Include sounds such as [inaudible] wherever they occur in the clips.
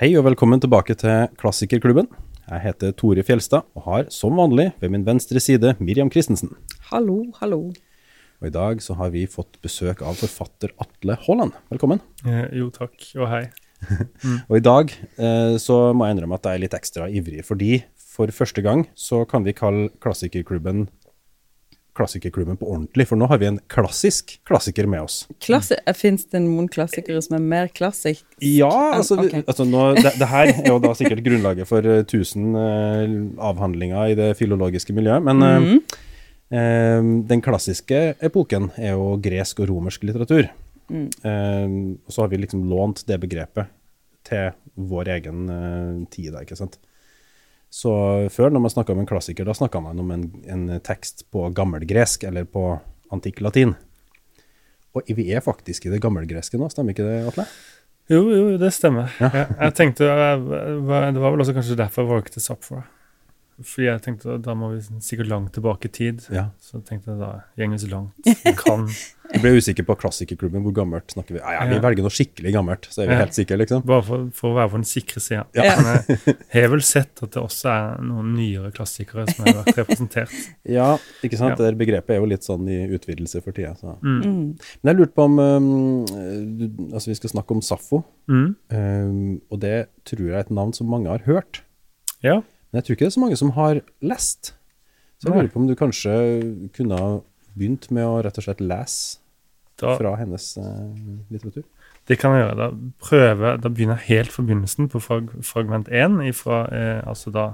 Hei og velkommen tilbake til Klassikerklubben. Jeg heter Tore Fjelstad og har som vanlig ved min venstre side Miriam Christensen. Hallo, hallo. Og i dag så har vi fått besøk av forfatter Atle Haaland. Velkommen. Eh, jo, takk, og hei. [laughs] Og i dag eh, så må jeg innrømme at jeg er litt ekstra ivrig, fordi for første gang så kan vi kalle Klassikerklubben Klassikerklubben på ordentlig, for nå har vi en klassisk klassiker med oss. Klassi Fins det noen klassikere som er mer klassisk? Ja, altså, vi- Ok. altså nå, det, det her er jo da [laughs] sikkert grunnlaget for eh, 1000 uh, avhandlinger i det filologiske miljøet, men eh, Mhm. uh, den klassiske epoken er jo gresk og romersk litteratur. Mm. Uh, og så har vi liksom lånt det begrepet til vår egen eh, tid, da, ikke sant. Så før, når man snakka om en klassiker, da snakka man om en, en tekst på gammelgresk eller på antikk latin. Og vi er faktisk i det gammelgreske nå, stemmer ikke det, Atle? Jo, jo, det stemmer. Ja. Jeg, jeg tenkte, jeg, Det var vel også kanskje derfor jeg valgte Sapphire. Fordi jeg tenkte da må vi sikkert langt tilbake i tid. Ja. Så tenkte jeg da gjenger vi så langt [laughs] vi kan. Jeg ble usikker på klassikerklubben, hvor gammelt snakker vi? Ja, ja, vi Ja. velger noe skikkelig gammelt, så er vi Ja. helt sikre, liksom. Bare for, for å være på den sikre sida. Ja. Men jeg [laughs] har vel sett at det også er noen nyere klassikere som har vært representert. [laughs] Ja, ikke sant? Ja. Det der begrepet er jo litt sånn i utvidelse for tida. Så. Mm. Mm. Men jeg lurte på om um, du- Altså, vi skal snakke om Saffo, Mm. um, og det tror jeg er et navn som mange har hørt. Ja. Men jeg tror ikke det er så mange som har lest. Så jeg lurer på om du kanskje kunne ha begynt med å rett og slett lese Da, fra hennes eh, litteratur. Det kan jeg gjøre. Da prøve, da begynner jeg helt fra begynnelsen på frag, fragment 1, ifra, eh, altså da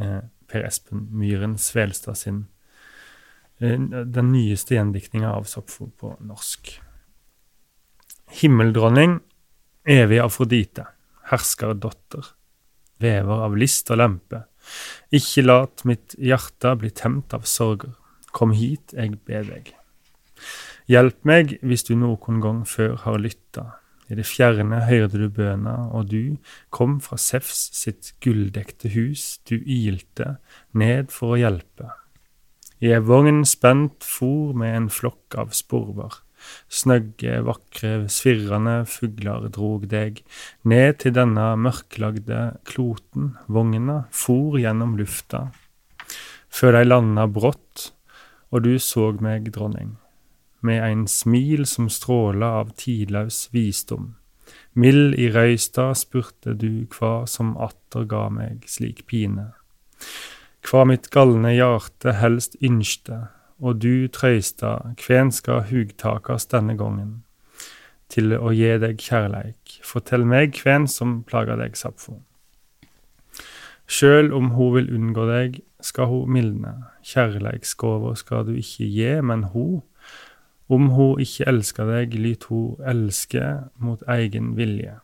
eh, Per Espen Myhren Svelstad sin eh, Den nyeste gjendiktninga av Sopfo på norsk. Himmeldronning, evig Afrodite, herskerdotter, vever av list og lempe. Ikke lat mitt hjerte bli temt av sorger. Kom hit, jeg ber deg. Hjelp meg hvis du noen gang før har lytta. I det fjerne hørte du bøna, og du kom fra Sefs sitt gulldekte hus, du ilte ned for å hjelpe. I ei vogn spent for med en flokk av sporver. Snøgge, vakre, svirrende fugler drog deg ned til denne mørklagde kloten. Vogna for gjennom lufta, før de landa brått, og du såg meg, dronning med ein smil som stråla av tidlaus visdom. Mild i røysta spurte du hva som atter ga meg slik pine. Hva mitt galne hjarte helst ynskte, og du Trøystad, kven skal hugtakas denne gongen, til å gi deg kjærleik. Fortell meg kven som plager deg, Sapfo. Sjøl om hun vil unngå deg, skal hun mildne. kjærleiksgåva skal du ikke gi, men hun om hun ikke elsker deg, lyt hun elske mot egen vilje.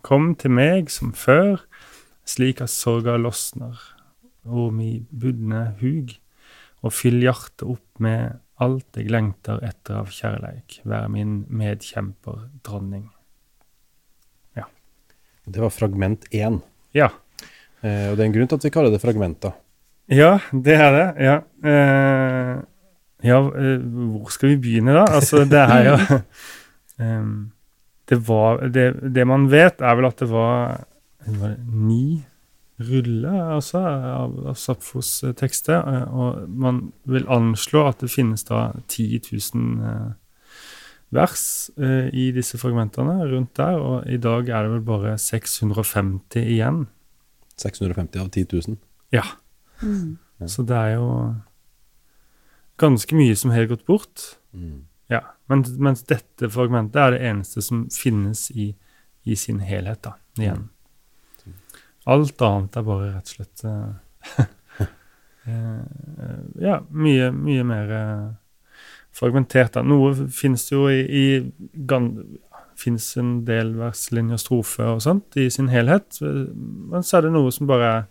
Kom til meg som før, slik at sorga losner, og mi budne hug, og fyll hjertet opp med alt jeg lengter etter av kjærleik, vær min medkjemper, dronning. Ja. Det var fragment én. Ja. Eh, og det er en grunn til at vi kaller det fragmenter. Ja, det er det. Ja. Eh, ja, eh, hvor skal vi begynne, da? Altså, det er jo [laughs] det, var, det, det man vet, er vel at det var, det var ni ruller altså, av, av Sapfos tekster. eh, Og man vil anslå at det finnes da 10 000 eh, vers eh, i disse fragmentene rundt der. Og i dag er det vel bare 650 igjen. 650 av 10 000. Ja. Mm. Så det er jo ganske mye som har gått bort. Mm. Ja, mens, mens dette fragmentet er det eneste som finnes i, i sin helhet, da, igjen. Alt annet er bare rett og slett eh, [laughs] eh, Ja, mye, mye mer eh, fragmentert. Noe finnes jo i, i finnes en del verslinjer, strofer og sånt i sin helhet, men så er det noe som bare er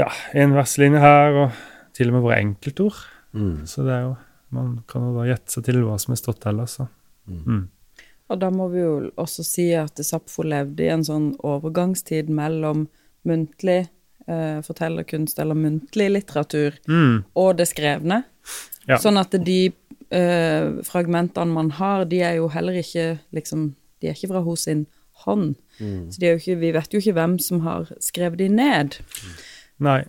ja, en verslinje her, og til og med bare enkeltord. Mm. Så det er jo Man kan jo da gjette seg til hva som er stått ellers. Så. Mm. Mm. Og da må vi jo også si at Sapfo levde i en sånn overgangstid mellom muntlig eh, fortellerkunst eller muntlig litteratur Mm. og det skrevne. Ja. Sånn at de eh, fragmentene man har, de er jo heller ikke liksom De er ikke fra hos sin hånd. Så de er jo ikke, vi vet jo ikke hvem som har skrevet de ned. Nei.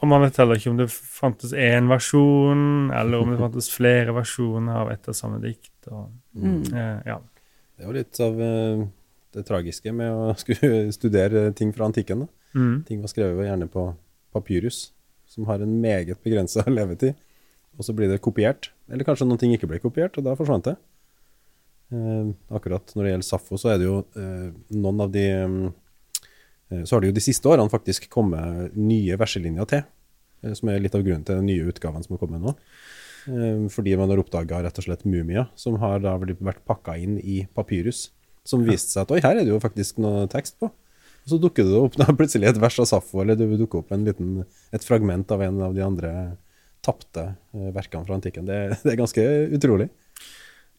Og man vet heller ikke om det fantes én versjon, eller om det [laughs] fantes flere versjoner av et og samme dikt. Og, eh, ja. Det er jo litt av eh, det tragiske med å [laughs] skulle studere ting fra antikken. Mm. Ting var skrevet gjerne på papyrus, som har en meget begrensa [laughs] levetid. Og så blir det kopiert. Eller kanskje noen ting ikke ble kopiert, og da forsvant det. Eh, akkurat når det gjelder Safo, så er det jo eh, noen av de eh, Så har det jo de siste årene faktisk kommet nye verselinjer til, eh, som er litt av grunnen til den nye utgaven som har kommet nå. Eh, fordi man har oppdaga rett og slett mumier som har da vært pakka inn i papyrus. Som viste seg at oi, her er det jo faktisk noe tekst på. Og så dukker det opp [laughs] da plutselig et vers av Saffo, eller det dukker opp en liten, et fragment av en av de andre tapte eh, verkene fra antikken. Det, [laughs] det er ganske utrolig.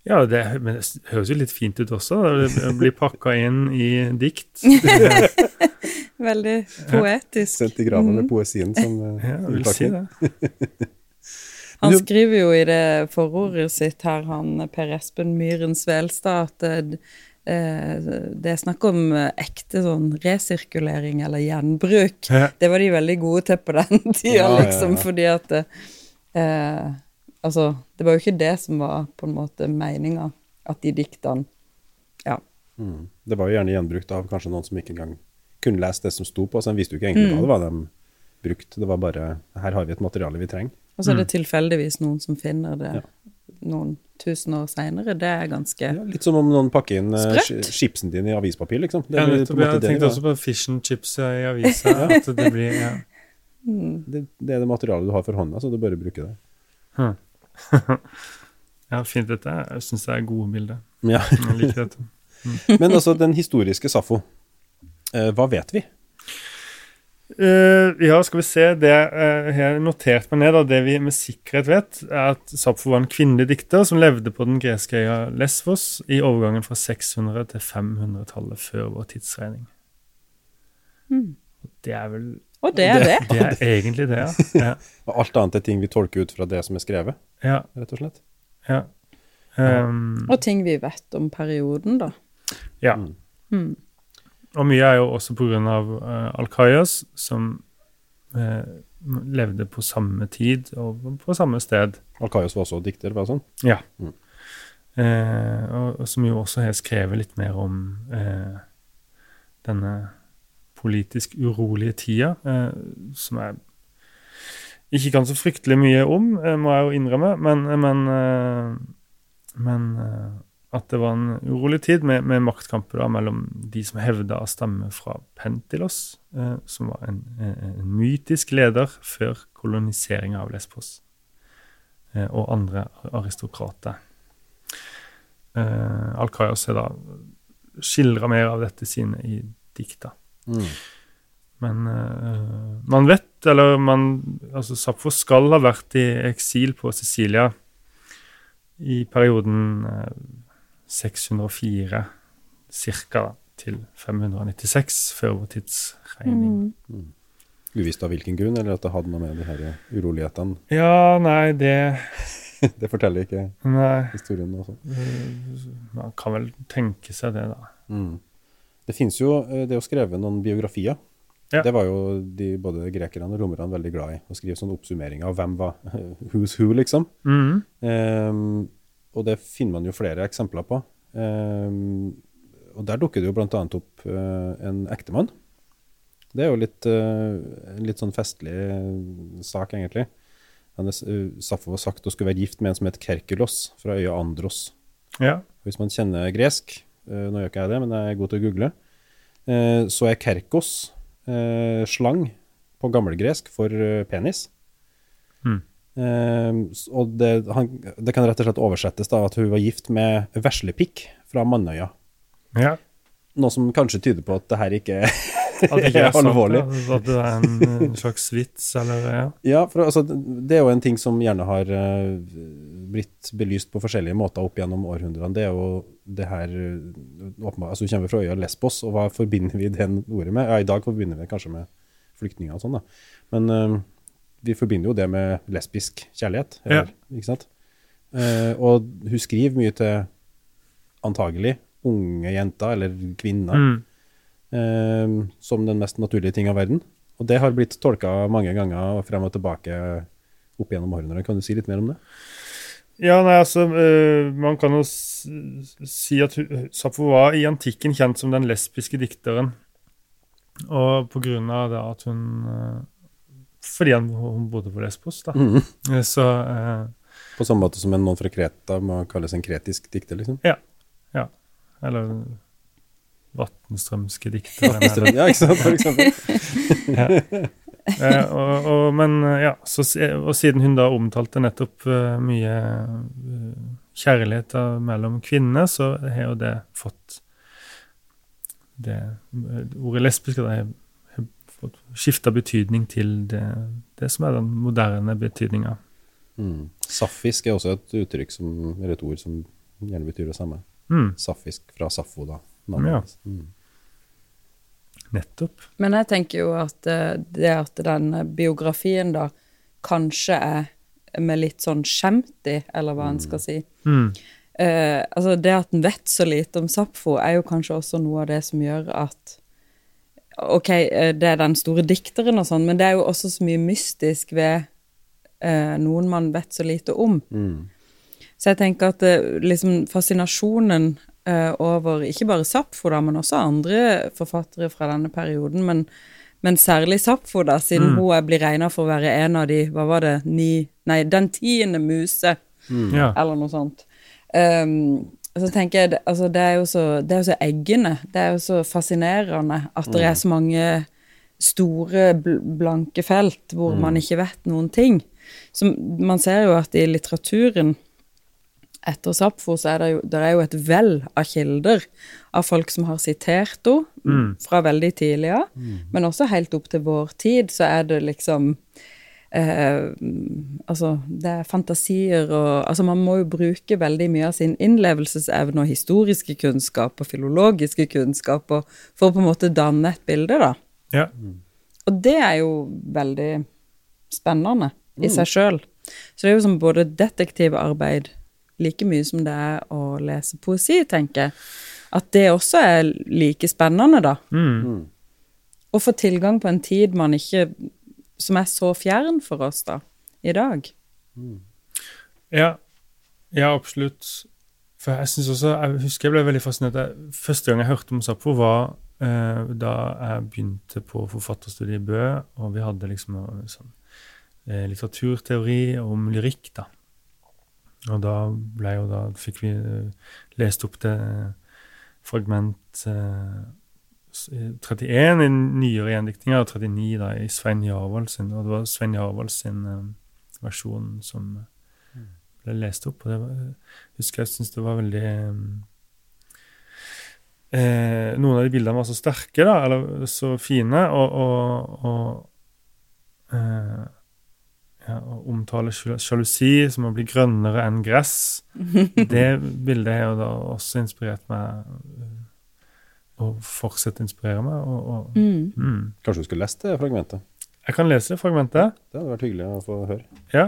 Ja, det, men det høres jo litt fint ut også. Det blir pakka inn i dikt. [laughs] Veldig poetisk. Sendt i graven med poesien som eh, Ja, jeg vil si det. Han skriver jo i det forordet sitt her, han Per Espen Myhren Svelstad, at eh, det er snakk om eh, ekte sånn resirkulering eller gjenbruk. Det var de veldig gode til på den [laughs] tida, liksom, fordi at eh, Altså, det var jo ikke det som var på en måte meninga, at de diktene Ja. Mm. Det var jo gjerne gjenbrukt av kanskje noen som ikke engang kunne lese det som sto på, så en visste jo ikke egentlig hva det var de brukte. Det var bare her har vi et materiale vi trenger. Og så er det tilfeldigvis noen som finner det Ja. noen tusen år seinere. Det er ganske Ja, litt som om noen pakker inn eh, Sprøtt. chipsen din i avispapir, liksom. Det, Ja, nettopp, på en måte jeg tenkte det også på fish and chips i avisa. [laughs] At det blir, ja. det, det er det materialet du har for hånda, så du bare bruker det. [laughs] ja, fint dette. Jeg syns det er gode bilder. Ja. Jeg liker dette. [laughs] Men altså, den historiske SAFO, eh, hva vet vi? Eh, ja, skal vi se. Det uh, jeg har notert meg ned, da, det vi med sikkerhet vet, er at Sappho var en kvinnelig dikter som levde på den greske øya Lesvos i overgangen fra 600- til 500-tallet før vår tidsregning. Mm. Det er vel Og det er det. Det er egentlig det, ja. ja. [laughs] Og alt annet er ting vi tolker ut fra det som er skrevet, ja, rett og slett. ja. Um, Og ting vi vet om perioden, da. ja. Mm. Og mye er jo også pga. Uh, Al-Qayas, som uh, levde på samme tid og på samme sted. Alkaios var også dikter, var det sånn? Ja. Mm. Uh, og, og som jo også har skrevet litt mer om uh, denne politisk urolige tida, eh, som jeg ikke kan så fryktelig mye om, eh, må jeg jo innrømme, men, men, eh, men eh, at det var en urolig tid med, med maktkamper da, mellom de som hevda å stamme fra Pentilos, eh, som var en, en, en mytisk leder før koloniseringa av Lesbos, eh, og andre aristokrater. Eh, Al-Kayos har da skildra mer av dette sine i dikta. Mm. Men eh, man vet, eller man Altså, Sapfo skal ha vært i eksil på Sicilia i perioden eh, 604 ca. til 596 før vår tidsregning. Mm. Uvisst av hvilken grunn, eller at det hadde noe med de her urolighetene Ja, nei, det [laughs] Det forteller ikke Nei. historien. Også. eh, Man kan vel tenke seg det, da. Mm. Det finnes jo eh, Det å skrive noen biografier. Ja. Det var jo de, både grekerne og romerne veldig glad i. Å skrive sånne oppsummering av hvem var [laughs] who's who, liksom. Mm. Ehm, og det finner man jo flere eksempler på. Ehm, og der dukker det jo bl.a. opp eh, en ektemann. Det er jo litt, eh, en litt sånn festlig eh, sak, egentlig. Sappho var sagt å skulle være gift med en som het Kerkulos, fra øya Andros. Ja. Hvis man kjenner gresk, nå gjør ikke jeg det, men jeg er god til å google, eh, så er kerkos eh, slang på gammelgresk for penis. Mm. Eh, og det, han, det kan rett og slett oversettes da at hun var gift med veslepikk fra Mannøya. ja. Noe som kanskje tyder på at det her ikke [laughs] At det ikke er alvorlig. At det er en, slags vits, eller ja. Ja, for altså, det er jo en ting som gjerne har eh, blitt belyst på forskjellige måter opp gjennom århundrene. Det er jo det her eh, åpenbart, altså Hun kommer fra øya Lesbos, og hva forbinder vi det ordet med? Ja, I dag forbinder vi det kanskje med flyktninger og sånn, da. Men eh, vi forbinder jo det med lesbisk kjærlighet. Eller, Ikke sant? Eh, og hun skriver mye til antagelig unge jenter eller kvinner. Mm. eh, som den mest naturlige ting av verden. Og det har blitt tolka mange ganger frem og tilbake opp gjennom århundrene. Kan du si litt mer om det? Ja, nei, altså, uh, Man kan jo si at Sappho var i antikken kjent som den lesbiske dikteren. Og på grunn av det at hun Fordi han, hun bodde på Lesbos, da. Mhm. Eh, Så eh, På samme måte som en noen fra Kreta må kalles en kretisk dikter, liksom. Ja, Eller Vatnstrømske dikter. Ja, ikke sant, for eksempel. [laughs] Eh, og, og, men eh, ja, så, og siden hun da omtalte nettopp uh, mye uh, kjærlighet mellom kvinner, så har jo det fått det eh, Ordet lesbisk da, skifta betydning til det, det som er den moderne betydninga. Mm. Saffisk er også et uttrykk som, eller et ord som gjerne betyr det samme. Mm, Saffisk fra Saffo, da. Ja. Mm. nettopp. Men jeg tenker jo at eh, det at den biografien da kanskje er med litt sånn skjemt i, eller hva en skal si. Mm, Eh, altså det at en vet så lite om Sapfo, er jo kanskje også noe av det som gjør at Ok, eh, det er den store dikteren og sånn, men det er jo også så mye mystisk ved eh, noen man vet så lite om. Mm. Så jeg tenker at eh, liksom fascinasjonen eh, over ikke bare Sapfo, da, men også andre forfattere fra denne perioden, men, men særlig Sapfo, da, siden Mm. hun blir regna for å være en av de, hva var det, ni Nei, den tiende muse, mm. eller noe sånt. Um, så tenker jeg, altså det er jo så, det er jo så eggende, det er jo så fascinerende at det er så mange store, blanke felt hvor man ikke vet noen ting. Så man ser jo at i litteraturen etter Sappho så er det jo, det er jo et vell av kilder av folk som har sitert henne Mm. fra veldig tidlig av, men også helt opp til vår tid så er det liksom eh, altså, det er fantasier og Altså, man må jo bruke veldig mye av sin innlevelsesevne og historiske kunnskap og filologiske kunnskap og, for å på en måte danne et bilde, da. ja. Og det er jo veldig spennende i seg sjøl. Så det er jo som både detektivarbeid like mye som det er å lese poesi, tenker jeg. At det også er like spennende, da. Mm. Å få tilgang på en tid man ikke Som er så fjern for oss, da, i dag. Ja, ja absolutt. For jeg synes også, jeg husker jeg ble veldig fascinert. Jeg- Første gang jeg hørte om Sappho, var eh, da jeg begynte på forfatterstudiet i Bø, og vi hadde liksom sånn eh, litteraturteori om lyrikk, da. Og da ble jo da fikk vi eh, lest opp det fragment eh, eh, 31 i nyere gjendiktninger, og 39 da i Svein Jarvold sin, og det var Svein Jarvold sin eh, versjon som ble lest opp. Og det var, jeg husker jeg syntes det var veldig eh, Noen av de bildene var så sterke, da, eller så fine, og, og, og eh, ja, Å omtale sjalusi som å bli grønnere enn gress, [laughs] det bildet har jo da også inspirert meg eh, fortsette å inspirere meg. Og, og, Mm. mm. Kanskje du skulle lest det fragmentet? Jeg kan lese det fragmentet. Det hadde vært hyggelig å få høre. Ja.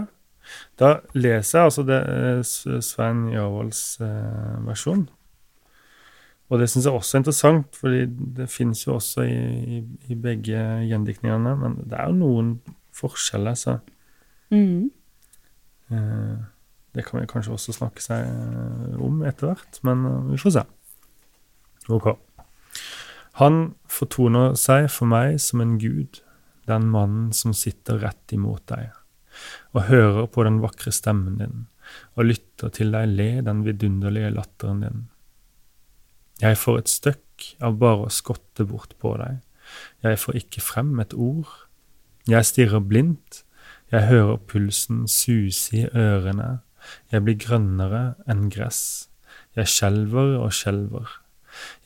Da leser jeg altså det, eh, Svein Jarvolds eh, versjon. Og det syns jeg også er interessant, fordi det finnes jo også i, i, i begge gjendiktningene. Men det er jo noen forskjeller, så Mm. eh, det kan vi kanskje også snakke seg eh, om etter hvert. Men eh, vi får se. Ok. Han fortoner seg for meg som en gud, den mannen som sitter rett imot deg og hører på den vakre stemmen din, og lytter til deg le den vidunderlige latteren din. Jeg får et støkk av bare å skotte bort på deg, jeg får ikke frem et ord. Jeg stirrer blindt, jeg hører pulsen suse i ørene, jeg blir grønnere enn gress, jeg skjelver og skjelver.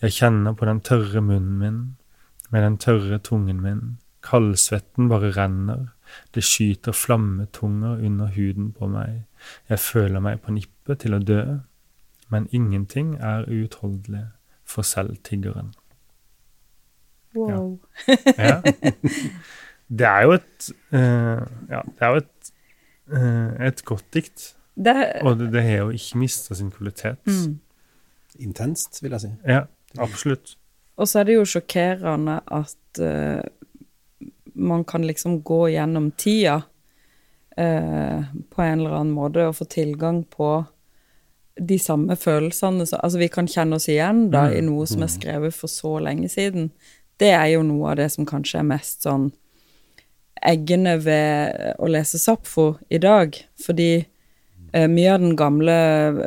Jeg kjenner på den tørre munnen min, med den tørre tungen min, kaldsvetten bare renner, det skyter flammetunger under huden på meg. Jeg føler meg på nippet til å dø. Men ingenting er uutholdelig for selv tiggeren. Wow. [laughs] Ja. Det er jo et uh, Ja, det er jo et, uh, et godt dikt. Det, Og det, det har jo ikke mista sin kvalitet. mm. Intenst, vil jeg si. Ja, absolutt. og så er det jo sjokkerende at uh, man kan liksom gå gjennom tida uh, på en eller annen måte og få tilgang på de samme følelsene. Så, altså vi kan kjenne oss igjen da i noe som er skrevet for så lenge siden. Det er jo noe av det som kanskje er mest sånn eggene ved å lese Sapfo i dag, fordi mye av den gamle,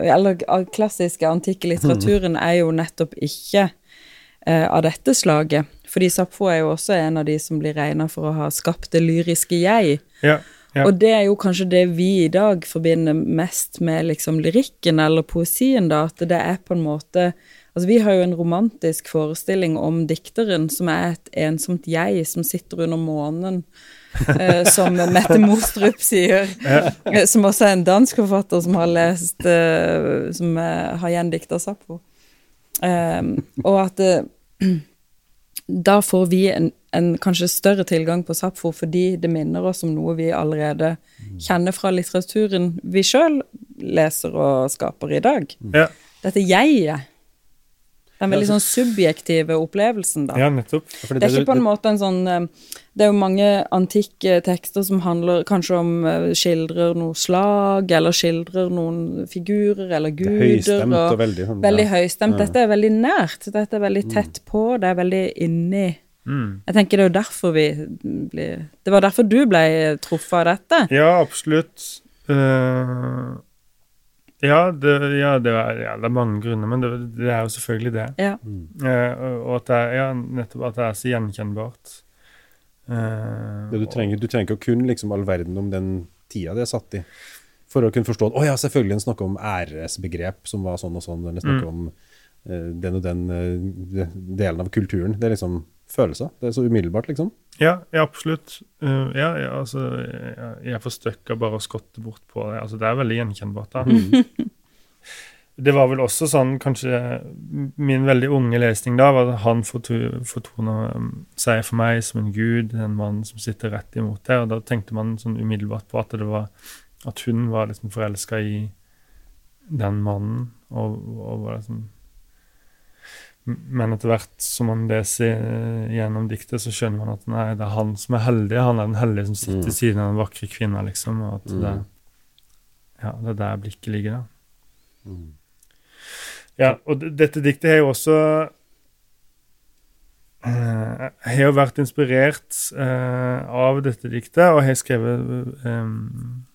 eller klassiske antikke litteraturen er jo nettopp ikke eh, av dette slaget. Fordi Sapfo er jo også en av de som blir regna for å ha skapt det lyriske jeg. Ja. Ja. Og det er jo kanskje det vi i dag forbinder mest med liksom lyrikken eller poesien, da, at det er på en måte Altså, vi har jo en romantisk forestilling om dikteren som er et ensomt jeg som sitter under månen, eh, [laughs] som Mette Mostrup sier. Eh, som også er en dansk forfatter som har lest eh, Som eh, har gjendikta Sappo. Eh, og at eh, [clears throat] da får vi en, en kanskje større tilgang på Sapfo fordi det minner oss om noe vi allerede kjenner fra litteraturen vi sjøl leser og skaper i dag. Ja. Dette jeget. Den veldig sånn subjektive opplevelsen, da. ja, nettopp. Fordi Det er ikke på en måte en sånn eh, Det er jo mange antikke tekster som handler kanskje om eh, Skildrer noe slag, eller skildrer noen figurer, eller guder. det er høystemt og og veldig sånn, Veldig ja. høystemt. Dette er veldig nært. Dette er veldig tett på. Det er veldig inni. Mm. Jeg tenker det er jo derfor vi blir Det var derfor du ble truffet av dette. Ja, absolutt. Eh, ja, det, ja, det er, ja, det er mange grunner, men det, det er jo selvfølgelig det. Ja. Uh, og at det er, ja, nettopp at det er så gjenkjennbart. Uh, du, trenger, du trenger ikke å kunne liksom all verden om den tida det er satt i, for å kunne forstå at å ja, selvfølgelig en snakker om æresbegrep som var sånn og sånn, eller snakker om uh, den og den delen av kulturen. Det er liksom følelser. Det er så umiddelbart, liksom. Ja, ja absolutt. Uh, ja, ja, altså, jeg, jeg får støkka bare å skotte bort på det. Altså, det er veldig gjenkjennbart. da. [laughs] Det var vel også sånn, kanskje Min veldig unge lesning da var at han forto- fortoner um, seg for meg som en gud, en mann som sitter rett imot det. Og da tenkte man sånn umiddelbart på at det var at hun var liksom forelska i den mannen, og, og var liksom men etter hvert som man leser eh, gjennom diktet, så skjønner man at nei, det er han som er heldig. Han er den heldige som sitter Mm. siden av den vakre kvinna, liksom. Og at Mm. det, ja, det er der blikket ligger, da. Mm. Ja, og dette diktet har jo også eh, Jeg har jo vært inspirert uh, av dette diktet, og har skrevet eh, Jeg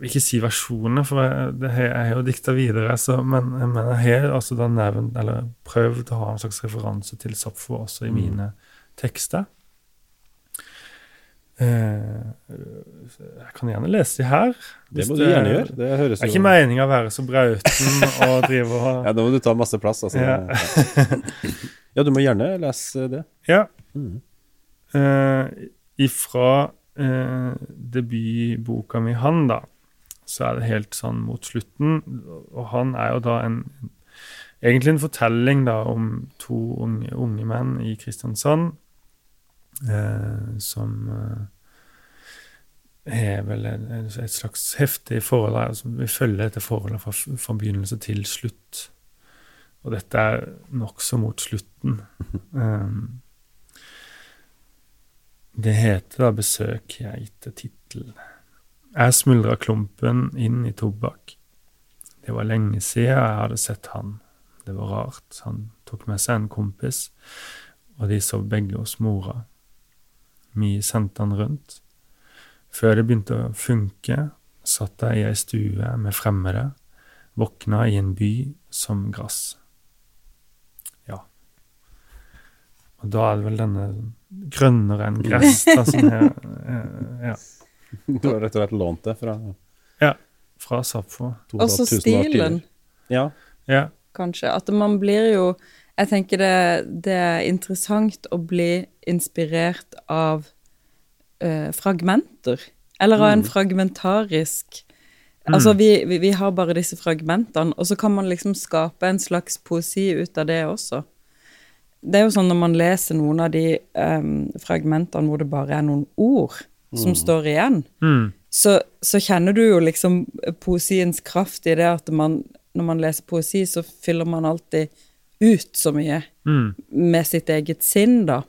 vil ikke si versjoner, for jeg, det har, jo dikta videre, så, men, men jeg har altså da nevnt, eller prøvd å ha en slags referanse til Sapfo også i Mm. mine tekster. Eh, jeg kan gjerne lese de her. Det må du gjerne gjøre. Det høres er ikke meninga å være så brauten og drive og [laughs] Ja, da må du ta masse plass, altså. Ja. [laughs] Ja, du må gjerne lese det. Ja. Mm. Eh, ifra eh, debutboka mi, han, da, så er det helt sånn mot slutten. Og han er jo da en Egentlig en fortelling da om to unge, unge menn i Kristiansand eh, som eh, har vel en, en, et slags heftig forhold altså, som vil følge dette forholdet fra, fra begynnelse til slutt. Og dette er nokså mot slutten. Um, [laughs] det heter da 'Besøk jeg til tittel'. Jeg smuldra klumpen inn i tobakk. Det var lenge siden jeg hadde sett han. Det var rart. Han tok med seg en kompis, og de sov begge hos mora. Vi sendte han rundt. Før det begynte å funke, satt jeg i ei stue med fremmede, våkna i en by som gress. Ja. Og da er det vel denne grønnere enn gress da, som er er Ja. [laughs] Du har rett og slett lånt det fra Fra Sapfo. Og så 2000 år tidligere. stilen, Ja. Ja. kanskje. At man blir jo Jeg tenker det, det er interessant å bli inspirert av uh, fragmenter. Eller av en fragmentarisk Altså, vi, vi, vi har bare disse fragmentene, og så kan man liksom skape en slags poesi ut av det også. Det er jo sånn når man leser noen av de um, fragmentene hvor det bare er noen ord som står igjen, Mm. så, så kjenner du jo liksom poesiens kraft i det at man, når man leser poesi, så fyller man alltid ut så mye. Mm. med sitt eget sinn, da.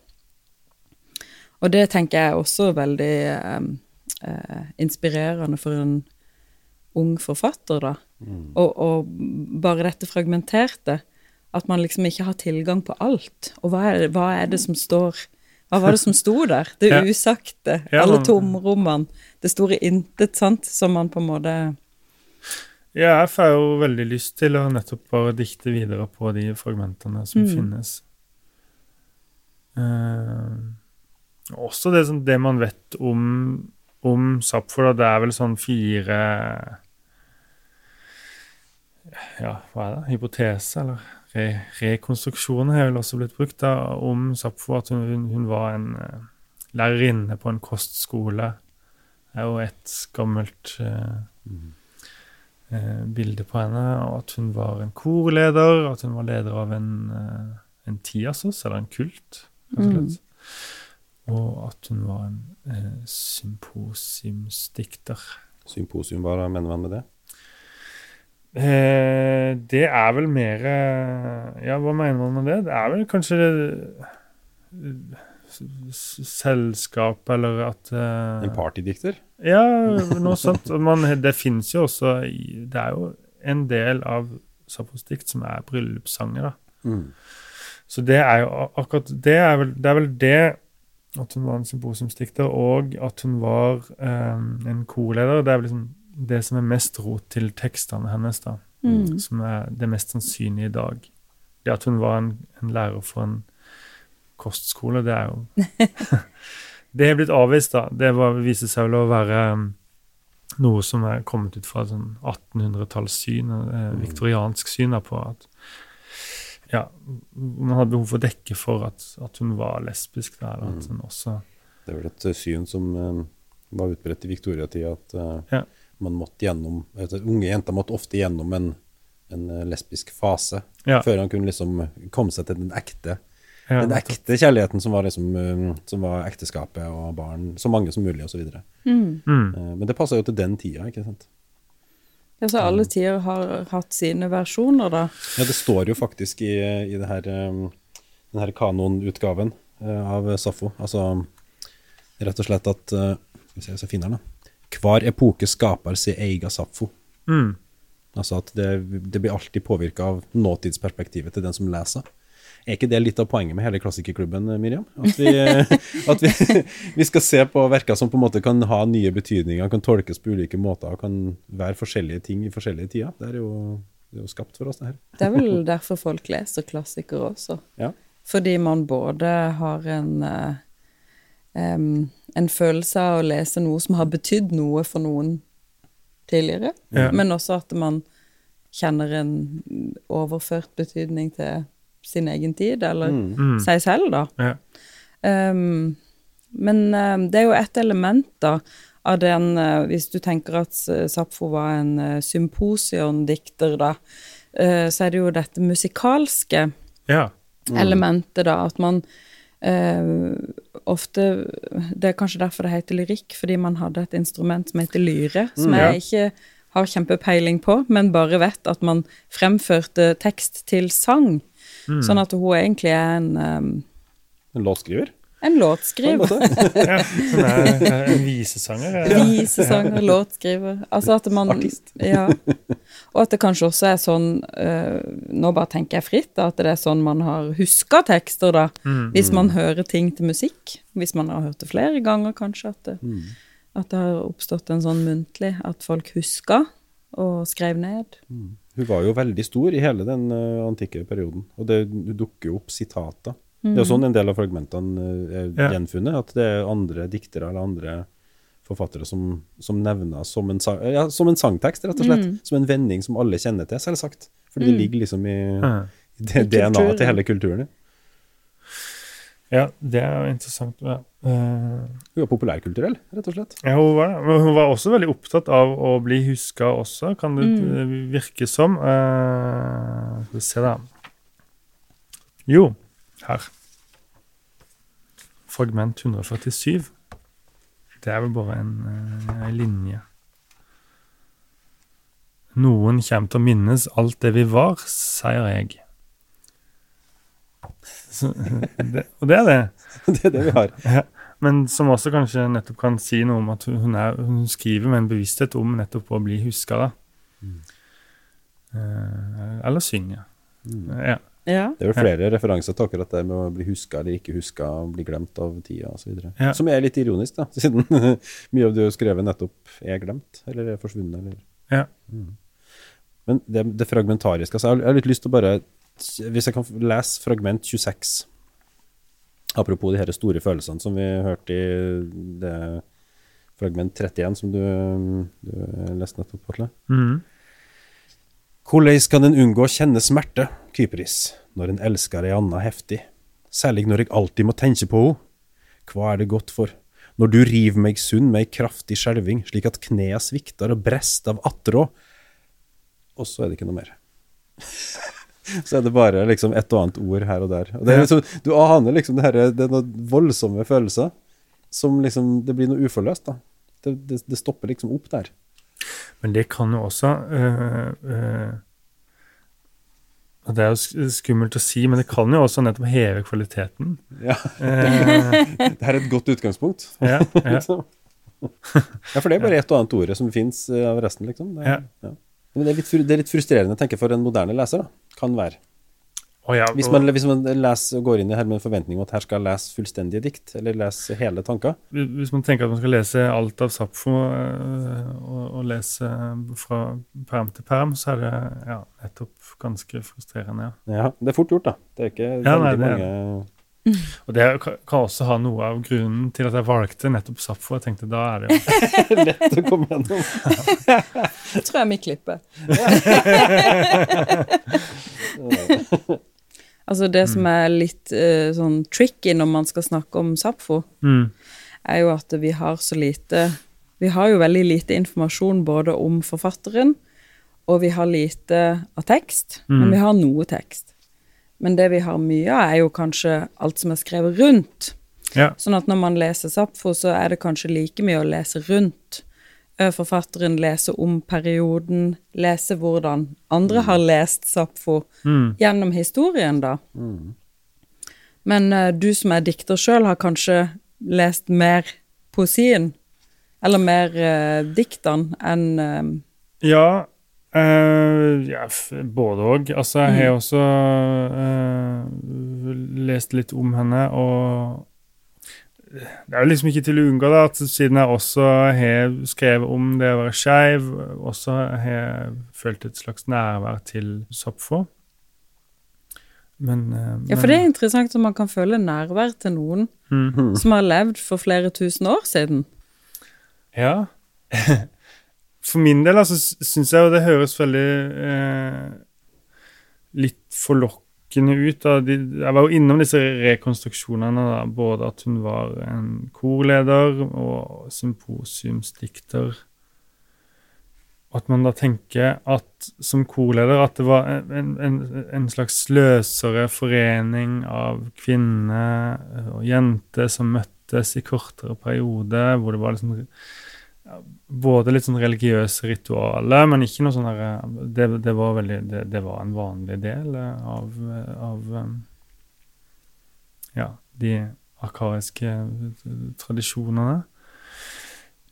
Og det tenker jeg er også veldig eh, eh, inspirerende for en ung forfatter, da. Og, og bare dette fragmenterte. At man liksom ikke har tilgang på alt. Og hva er, hva er det som står Hva var det som sto der? Det [laughs] Ja. usagte. Ja, alle tomrommene. Det store intet, sant, som man på en måte Ja, jeg får jo veldig lyst til å nettopp bare dikte videre på de fragmentene som Mm. finnes. Uh, også det, som, det man vet om, om Sapfo, da, det er vel sånn fire Ja, hva er det? Hypotese, eller re, rekonstruksjoner har vel også blitt brukt da, om Sapfo. At hun, hun, var en uh, lærerinne på en kostskole. Det er jo et gammelt eh, uh, bilde på henne, og at hun var en korleder, at hun var leder av en, uh, en tiasos, eller en kult, rett og. At hun var en symposiumsdikter. Symposium, hva mener man med det? Eh, det er vel mer eh, Ja, hva mener man med det? Det er vel kanskje s- selskap, eller at uh, En partydikter? Ja, noe sånt. Man, det fins jo også Det er jo en del av Sappos dikt som er bryllupssanger, da. Mm. Så det er jo akkurat Det er vel det, er vel det at hun var en symposiumsdikter, og at hun var um, en korleder. Det er vel liksom det som er mest rot til tekstene hennes, da. Mm. Som er det mest sannsynlige i dag. Det at hun var en, en lærer for en kostskole, det er jo [laughs] Det er blitt avvist, da. Det var, viser seg vel å være um, noe som er kommet ut fra et sånn 1800-tallssyn, eh, viktoriansk syn da, på at ja, man hadde behov for å dekke for at, at hun var lesbisk. Da, eller at hun også Det er vel et eh, syn som eh, var utbredt i viktoriatida, at eh, Ja. Man måtte gjennom Unge jenter måtte ofte gjennom en, en eh, lesbisk fase Ja. før han kunne liksom komme seg til den ekte ja, den ekte kjærligheten som var, liksom, eh, som var ekteskapet og barn, så mange som mulig osv. Mm. Mm. Men det passer jo til den tida, ikke sant. Ja, så alle tider har hatt sine versjoner, da. Ja, det står jo faktisk i, i det her, um, den her kanonutgaven eh, av Safo, Altså rett og slett at eh, Skal vi se hvis jeg finner den, da. Hver epoke skaper sin egen Sapfo. Mm. Altså at det, det blir alltid påvirka av nåtidsperspektivet til den som leser. Er ikke det litt av poenget med hele Klassikerklubben, Miriam? At vi, [laughs] at vi, vi skal se på verker som på en måte kan ha nye betydninger, kan tolkes på ulike måter og kan være forskjellige ting i forskjellige tider. Det er jo, det er jo skapt for oss, det her. Det er vel derfor folk leser klassikere også. Ja. Fordi man både har en eh, em, en følelse av å lese noe som har betydd noe for noen tidligere, Ja. men også at man kjenner en overført betydning til sin egen tid, eller Mm. seg selv, da. Ja. Um, men um, det er jo et element da, av den uh, Hvis du tenker at Sapfo var en uh, symposiondikter, da, uh, så er det jo dette musikalske ja. elementet, da, at man uh, ofte Det er kanskje derfor det heter lyrikk, fordi man hadde et instrument som heter lyre, som Mm, ja. jeg ikke har kjempepeiling på, men bare vet at man fremførte tekst til sang. Mm. Sånn at hun egentlig er en, um, En låtskriver? En låtskriver. [laughs] ja. Hun er, en visesanger. Ja. Visesanger, låtskriver. Altså at man Artist. [laughs] Ja. Og at det kanskje også er sånn øh, Nå bare tenker jeg fritt, da, at det er sånn man har huska tekster, da. Mm. Hvis man hører ting til musikk. Hvis man har hørt det flere ganger, kanskje. At det, Mm. at det har oppstått en sånn muntlig At folk huska og skrev ned. Hun var jo veldig stor i hele den eh, antikke perioden, og det dukker jo opp sitater. Det er jo sånn en del av fragmentene eh, er Ja. gjenfunnet, at det er andre diktere eller andre forfattere som, som nevner som en, sang, ja, som en sangtekst, rett og slett. Som en vending som alle kjenner til, selvsagt. Fordi det ligger liksom i, i DNA-et til hele kulturen. ja. ja, det er jo interessant. Ja. Uh, Hun var populærkulturell, rett og slett. Ja, hun var det. Hun var også veldig opptatt av å bli huska også, kan det mm. virke som. Uh, skal vi se, da. Jo, her. Fragment 147. Det er vel bare en, eh, en linje. Noen kommer til å minnes alt det vi var, sier jeg. Så, det, og det er det. [laughs] Det er det vi har. Ja. Men som også kanskje nettopp kan si noe om at hun, er, hun skriver med en bevissthet om nettopp å bli huska, da. Eh, eller synge. Ja. Ja. Det er vel flere referanser til akkurat det med å bli huska eller ikke huska, bli glemt av tida osv. Ja. Som er litt ironisk, da, [laughs] siden mye av det du har skrevet, nettopp er glemt eller er forsvunnet. Eller. Ja. Mm. Men det, det fragmentariske altså, Jeg har- litt lyst til å bare Hvis jeg kan lese fragment 26 Apropos de her store følelsene som vi hørte i det fragment 31 som du, du leste nettopp, Atle. Mhm. Hvordan kan en unngå å kjenne smerte, Kypris, når en elsker ei anna heftig? Særlig når jeg alltid må tenke på henne. Hva er det godt for? Når du river meg sunn med ei kraftig skjelving, slik at knea svikter og brest av attrå. Og så er det ikke noe mer. [laughs] så er det bare liksom et og annet ord her og der. Og det liksom, du aner liksom det her, det er noen voldsomme følelser som liksom Det blir noe uforløst, da. Det, det, det stopper liksom opp der. Men det kan jo også øh, øh, Det er jo skummelt å si, men det kan jo også nettopp heve kvaliteten. Ja. Eh, [laughs] Det er et godt utgangspunkt. ja, ja. [laughs] Liksom. ja, for det er bare ett og annet ordet som fins av resten, liksom. Det, Ja. ja. Men det er, litt, det er litt frustrerende, tenker jeg, for en moderne leser. da. Kan være. Og ja, Hvis man, hvis man leser, går inn i her med en forventning om at her skal jeg lese fullstendige dikt, eller lese hele tanker Hvis man tenker at man skal lese alt av Sapfo øh, og, og lese fra perm til perm, så er det ja, nettopp ganske frustrerende. Ja. Ja, Det er fort gjort, da. Det er ikke Ja, nei, det er mange [laughs] Og det kan kan også ha noe av grunnen til at jeg valgte nettopp Sapfo. Jeg tenkte da er det jo [laughs] lett å komme gjennom. Det tror jeg vi klipper. [laughs] altså det som er litt uh, sånn tricky når man skal snakke om Sapfo, mm, er jo at vi har så lite Vi har jo veldig lite informasjon både om forfatteren, og vi har lite av tekst, men Mm. vi har noe tekst. Men det vi har mye av, er jo kanskje alt som er skrevet rundt. Ja. Sånn at når man leser Sapfo, så er det kanskje like mye å lese rundt. Eh, Forfatteren leser om perioden, lese hvordan andre har lest Sapfo Mm. gjennom historien, da. Men uh, du som er dikter sjøl, har kanskje lest mer poesien? Eller mer uh, diktene enn uh, Ja, eh, ja både òg. Altså, jeg har også eh, lest litt om henne, og det er jo liksom ikke til å unngå da, at siden jeg også har skrevet om det å være skeiv, også har jeg følt et slags nærvær til Sapfo. Men, men, Ja, for det er interessant at man kan føle nærvær til noen Mm. som har levd for flere tusen år siden. Ja. [laughs] For min del altså, syns jeg jo det høres veldig eh, litt forlokkende ut. Da. De, jeg var jo innom disse rekonstruksjonene, da. både at hun var en korleder og symposiumsdikter. At man da tenker at som korleder at det var en, en, en slags løsere forening av kvinner og jenter som møttes i kortere perioder, hvor det var liksom både litt sånn religiøse ritualer, men ikke noe sånn der, det, det, var det, det var en vanlig del av, av um, ja, de arkaiske tradisjonene.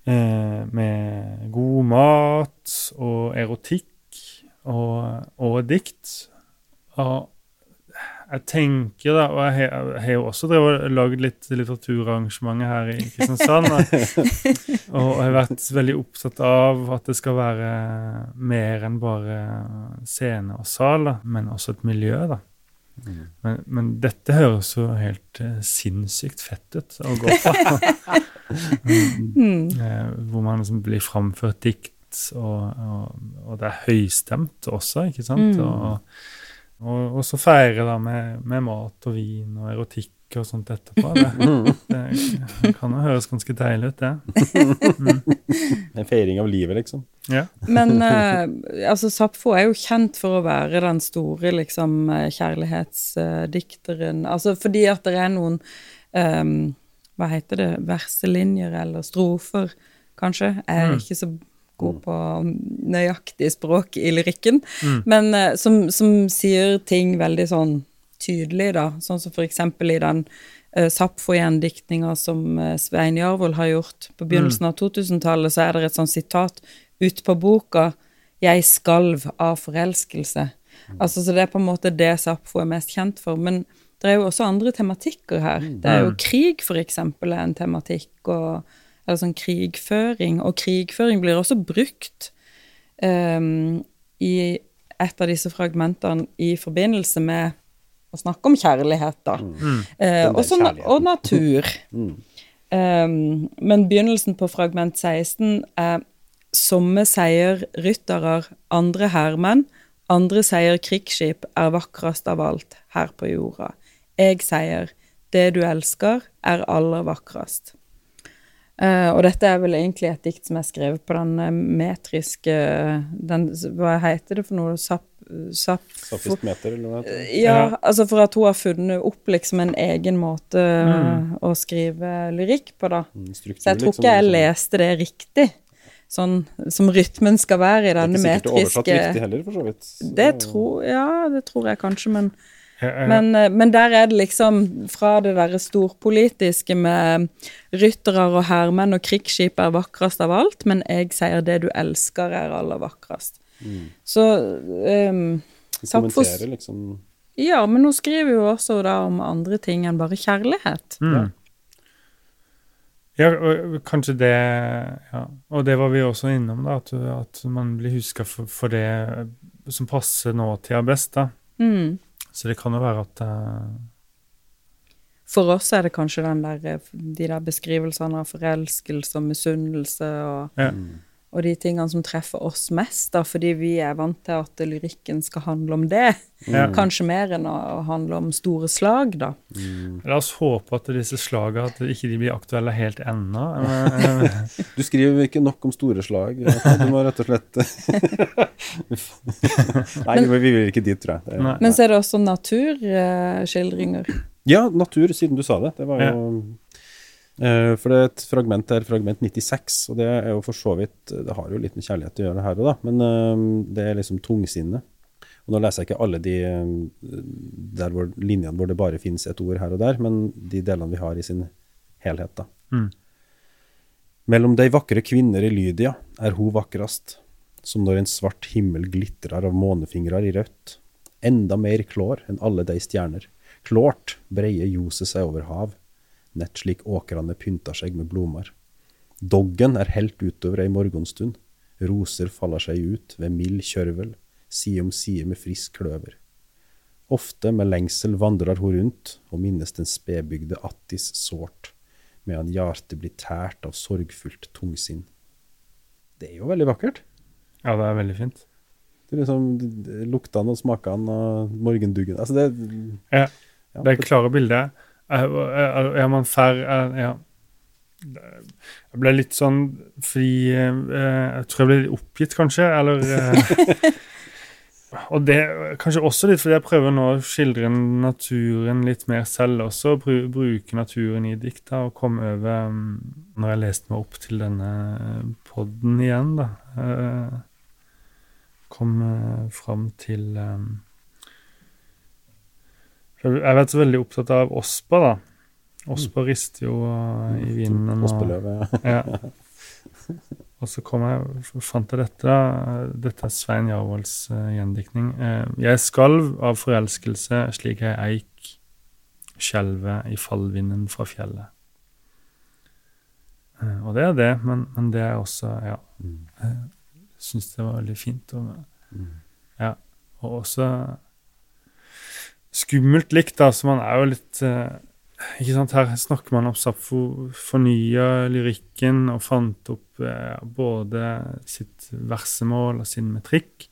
Eh, med god mat og erotikk og, og dikt. Og jeg tenker da, og jeg har- jo også drevet og lagd litt litteraturarrangementer her i Kristiansand, og, [laughs] og jeg har vært veldig opptatt av at det skal være mer enn bare scene og sal, da, men også et miljø. da. Men, men dette høres jo helt uh, sinnssykt fett ut å gå på. [laughs] Mm. Eh, hvor man liksom blir framført dikt, og, og, og det er høystemt også, ikke sant? Mm. Og, og, og så feire da med, med mat og vin og erotikk og sånt etterpå. Det, [laughs] det kan jo høres ganske deilig ut, det. [laughs] En feiring av livet, liksom. Ja. Men eh, altså, Sapfo er jo kjent for å være den store liksom, eh, kjærlighetsdikteren. Altså fordi at det er noen um, Hva heter det? Verselinjer eller strofer, kanskje. Er Mm. ikke så god på nøyaktig språk i lyrikken, Mm. men eh, som, som sier ting veldig sånn tydelig, da. Sånn som for eksempel i den uh, Sapfo-gjendiktninga som uh, Svein Jarvold har gjort på begynnelsen av 2000-tallet, så er det et sånt sitat ut på boka 'Jeg skalv av forelskelse'. Altså, så det er på en måte det Sapfo er mest kjent for. Men det er jo også andre tematikker her. Det er jo krig, for eksempel, er en tematikk, og, eller sånn krigføring. Og krigføring blir også brukt um, i et av disse fragmentene i forbindelse med å snakke om kjærlighet, da. Mm. Uh, også, og natur. [laughs] Mm. Um, men begynnelsen på fragment 16 er Somme seier rytterer, andre hermenn, andre seier krigsskip er vakrest av alt her på jorda. Jeg seier det du elsker er aller vakrest. Eh, og dette er vel egentlig et dikt som er skrevet på den eh, metriske den, Hva heter det for noe? Sap... sap Safisk meter, eller noe? ja, Ja. altså for at hun har funnet opp liksom en egen måte Mm. å skrive lyrikk på, da. Mm, struktur, Så jeg tror liksom, ikke jeg sånn. leste det riktig, sånn som rytmen skal være i Det er ikke sikkert oversatt riktig heller, for så vidt. Så- det tror, Ja, det tror jeg kanskje, men, men, eh, men der er det liksom fra det derre storpolitiske med ryttere og hærmenn og krigsskip er vakrest av alt, men jeg sier det du elsker er aller vakrest. Mm. Så um, Sapfos- kommenterer liksom Ja, men hun skriver jo også da om andre ting enn bare kjærlighet. mm. Ja, og kanskje det ja. Og det var vi også innom, da, at, at man blir huska for, for det som passer nåtida best. da. Mm. Så det kan jo være at eh, For oss er det kanskje den der, de der beskrivelsene av forelskelse og misunnelse og, ja. Og de tingene som treffer oss mest, da, fordi vi er vant til at lyrikken skal handle om det. Mm. Kanskje mer enn å handle om store slag, da. Mm. La oss håpe at disse slagene at ikke de blir aktuelle helt ennå. [laughs] Du skriver ikke nok om store slag. Du må rett og slett [laughs] Nei, vi vi vil ikke dit, tror jeg. Nei. Men så er det også naturskildringer. Ja, natur, siden du sa det. Det var jo eh, For det er et fragment der, fragment 96, og det er jo for så vidt Det har jo litt med kjærlighet å gjøre her òg, da, men eh, det er liksom tungsinne. Og nå leser jeg ikke alle de eh, der hvor linjene hvor det bare finnes et ord her og der, men de delene vi har i sin helhet, da. Mm. Mellom de vakre kvinner i Lydia er hun vakrest, som når en svart himmel glitrer av månefingrer i rødt. Enda mer klår enn alle de stjerner. Klårt breier ljoset seg over hav, nett slik åkrene pynter seg med blomster. Doggen er helt utover ei morgenstund, roser faller seg ut ved mild kjørvel, side om side med frisk kløver. Ofte med lengsel vandrer hun rundt og minnes den spedbygde Attis sårt, medan hjertet blir tært av sorgfullt tungsinn. Det er jo veldig vakkert. Ja, det er veldig fint. Det er liksom luktene og smakene og morgenduggen. Altså det Ja. Det er klare bilder. Er, man fær Ja. Jeg ble litt sånn fordi eh, Jeg tror jeg ble litt oppgitt, kanskje. Eller eh, [laughs] Og det kanskje også litt fordi jeg prøver nå å skildre naturen litt mer selv også. Bru, bruke naturen i dikta og komme over mm, Når jeg leste meg opp til denne podden igjen, da eh, Kom eh, fram til eh, jeg har vært så veldig opptatt av Ospa, da. Ospa rister jo uh, i vinden. og- ja. [laughs] Ja. Og så kom jeg, fant jeg dette. Dette er Svein Jarvolds uh, gjendiktning. Eh, jeg skalv av forelskelse slik ei eik skjelver i fallvinden fra fjellet. Eh, og det er det, men, men det er også Ja, Mm. jeg syns det var veldig fint. Og, Mm. og også skummelt likt, da, så man er jo litt eh, Ikke sant, Her snakker man om Sapfo fornya lyrikken og fant opp eh, både sitt versemål og sin metrikk,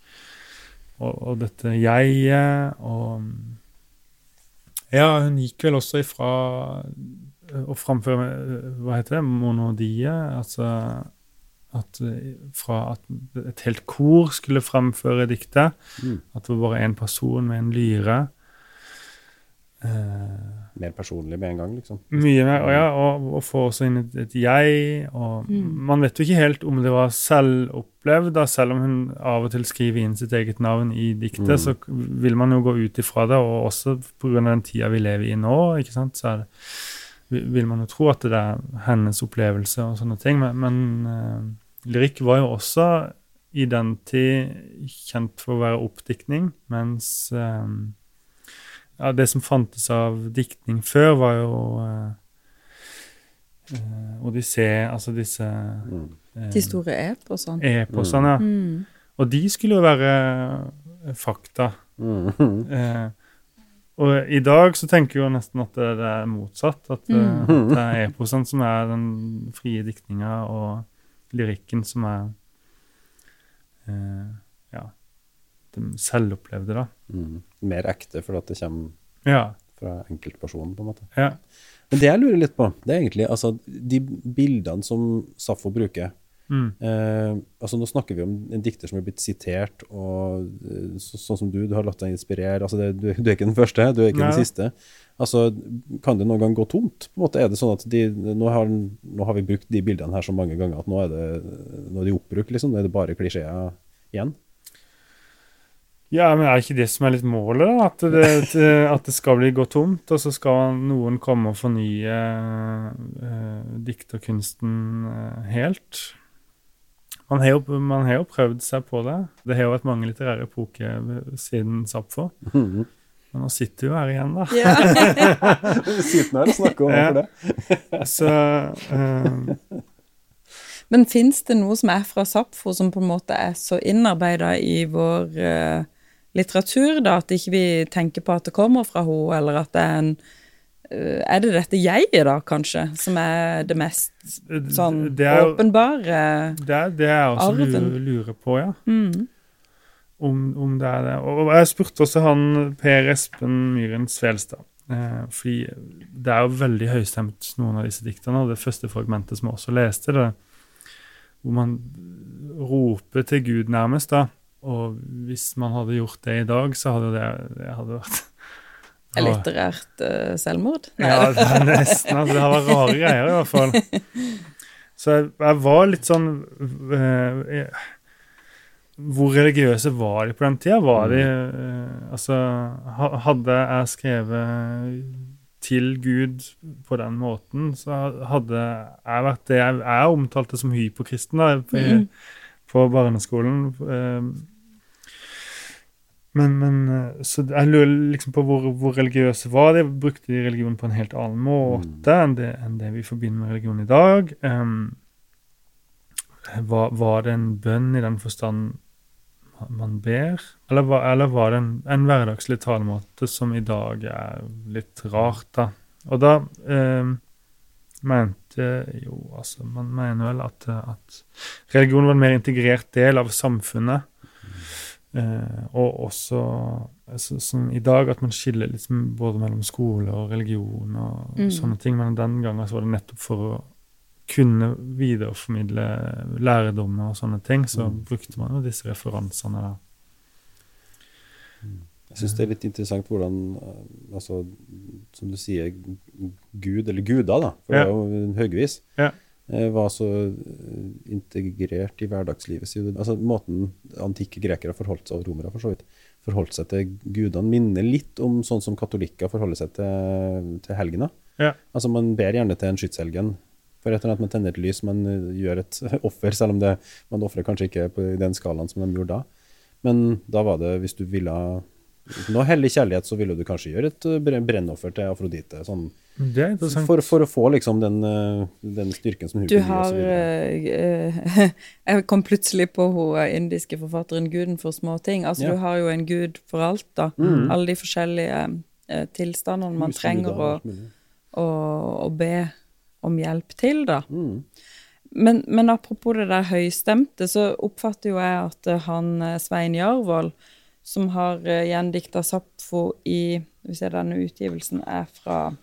og, og dette jeget, og Ja, hun gikk vel også ifra eh, å framføre Hva heter det? Monodie? Altså at fra at et helt kor skulle framføre diktet, Mm. at det var bare én person med en lyre. Eh, mer personlig med en gang, liksom. Mye mer, og ja, og, og få også inn et, et jeg. og Man vet jo ikke helt om det var selvopplevd, selv om hun av og til skriver inn sitt eget navn i diktet, Mm. så vil man jo gå ut ifra det, og også pga. den tida vi lever i nå, ikke sant, så er det, vil- man jo tro at det er hennes opplevelse og sånne ting, men, men uh, lyrikk var jo også i den tid kjent for å være oppdiktning, mens eh, ja, det som fantes av diktning før, var jo eh, eh, Odyssé, altså disse Mm. eh, De store eposene. eposene. Ja. Mm. Og de skulle jo være eh, fakta. Mm. Eh, og i dag så tenker jeg jo nesten at det, det er motsatt. At, Mm. at det er eposene som er den frie diktninga, og lyrikken som er eh, ja, det selvopplevde, da. Mm. Mer ekte, fordi at det kommer Ja. fra enkeltpersonen, på en måte. ja. Men det jeg lurer litt på, det er egentlig altså, de bildene som Safo bruker. Mm. Eh, altså Nå snakker vi om en dikter som er blitt sitert, og eh, så, sånn som du, du har latt deg inspirere. altså det, du, du er ikke den første, du er ikke Nei. den siste. Altså, Kan det noen gang gå tomt? på en måte Er det sånn at de, nå, har, nå har vi brukt de bildene her så mange ganger at nå er, det, nå er de oppbrukt, liksom? Nå er det bare klisjeer igjen? Ja, men er ikke det som er litt målet, da? At det, [laughs] at det skal bli gå tomt, og så skal noen komme og fornye uh, dikterkunsten uh, helt? Man har, jo, man har jo prøvd seg på det. Det har jo vært mange litterære epoker siden Sapfo. -hmm. Men nå sitter vi jo her igjen, da. Ja. [laughs] Sitter her og snakker om Ja. for det. [laughs] Så uh, Men fins det noe som er fra Sapfo som på en måte er så innarbeida i vår eh, litteratur, da, at ikke vi tenker på at det kommer fra henne, eller at det er en eh, Er det dette jeget, da, kanskje, som er det mest sånn det er åpenbare? det er det jeg også Arven. lurer på, ja. Mm. om, om det er det. Og jeg spurte også han Per Espen Myhren Svelstad. Eh, fordi det er jo veldig høystemt, noen av disse diktene. Og det første fragmentet som jeg også leste, det, hvor man roper til Gud nærmest, da. Og hvis man hadde gjort det i dag, så hadde det, det hadde vært [laughs] Er litterært uh, selvmord? Ja, det er nesten. Altså, det har vært rare greier, i hvert fall. [laughs] Så jeg, jeg var litt sånn uh, Hvor religiøse var de på den tida? Var de uh, Altså, hadde jeg skrevet til Gud på den måten, så hadde jeg vært det Jeg, jeg omtalte som hypokristen da, på, mm. på barneskolen. Men, men eh, så jeg lurer liksom på hvor, hvor religiøse var de. Brukte de religion på en helt annen måte enn, det, enn det vi forbinder med religion i dag? Um, var, var det en bønn i den forstand man ber? Eller var, eller var det en, en hverdagslig talemåte som i dag er litt rart, da? Og da um, mente jo altså Man mener vel at, at religion var en mer integrert del av samfunnet. Eh, og også altså, som i dag at man skiller liksom både mellom skole og religion og Mm. sånne ting, men den gangen så var det nettopp for å kunne videreformidle lærdommer og sånne ting, så Mm. brukte man jo disse referansene da. Jeg syns det er litt interessant hvordan, eh, altså, som du sier, Gud, eller guder, da, for det er jo høyvis, Ja. Eh, var så eh, integrert i hverdagslivet. sitt. Altså, måten antikke grekere forholdt seg, og romere for så vidt, forholdt seg til gudene, minner litt om sånn som katolikker forholder seg til, til helgena. Ja. Altså, man ber gjerne til en skytshelgen. For et eller annet man tenner et lys, man eh, gjør et [laughs] offer, selv om det, man ofrer kanskje ikke på den skalaen som de gjorde da. Men da var det, hvis du ville nå hellig kjærlighet, så ville du kanskje gjøre et eh, brennoffer til Afrodite. Sånn, Det er interessant. for, for å få liksom den, eh, den styrken som hun Du kunne gi, og har eh, [laughs] Jeg kom plutselig på hun indiske forfatteren 'Guden for små ting'. Altså, Ja. Du har jo en gud for alt, da. Mm. Alle de forskjellige uh, tilstandene man Husguder trenger å, å, å be om hjelp til, da. Mm. Men, men apropos det der høystemte, så oppfatter jo jeg at han Svein Jarvold, som har uh, gjendikta Sapfo i Hvis jeg denne utgivelsen er fra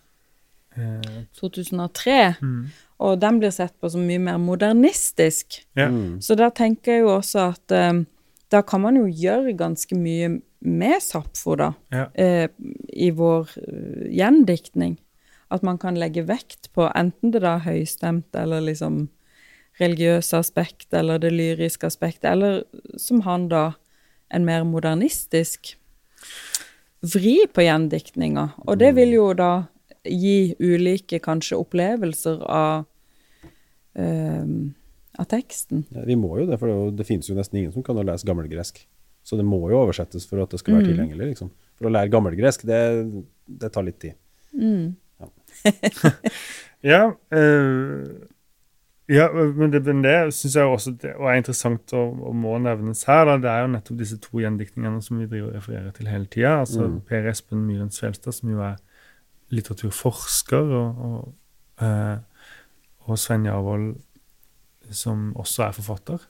Eh, 2003, mm. og den blir sett på som mye mer modernistisk. Ja. Mm. Så da tenker jeg jo også at eh, da kan man jo gjøre ganske mye med Sapfo, da, Ja. uh, i vår uh, gjendiktning. At man kan legge vekt på enten det da er høystemt, eller liksom religiøse aspekt, eller det lyriske aspektet, eller som han da, en mer modernistisk vri på gjendiktninga. Og det vil jo da gi ulike kanskje opplevelser av, eh, av teksten. Ja, vi må jo det, for det, jo- det finnes jo nesten ingen som kan lese gammelgresk. Så det må jo oversettes for at det skal være Mm. tilgjengelig. liksom. For å lære gammelgresk, det, det tar litt tid. Mm. Ja, [laughs] eh, ja men det, men det syns jeg også det, og er interessant og, og må nevnes her. Da, det er jo nettopp disse to gjendiktningene som vi driver og refererer til hele tida. Altså Mm. Per Espen Myhren Svelstad, som jo er litteraturforsker, og, og, eh, og Sven Javold, som også er forfatter.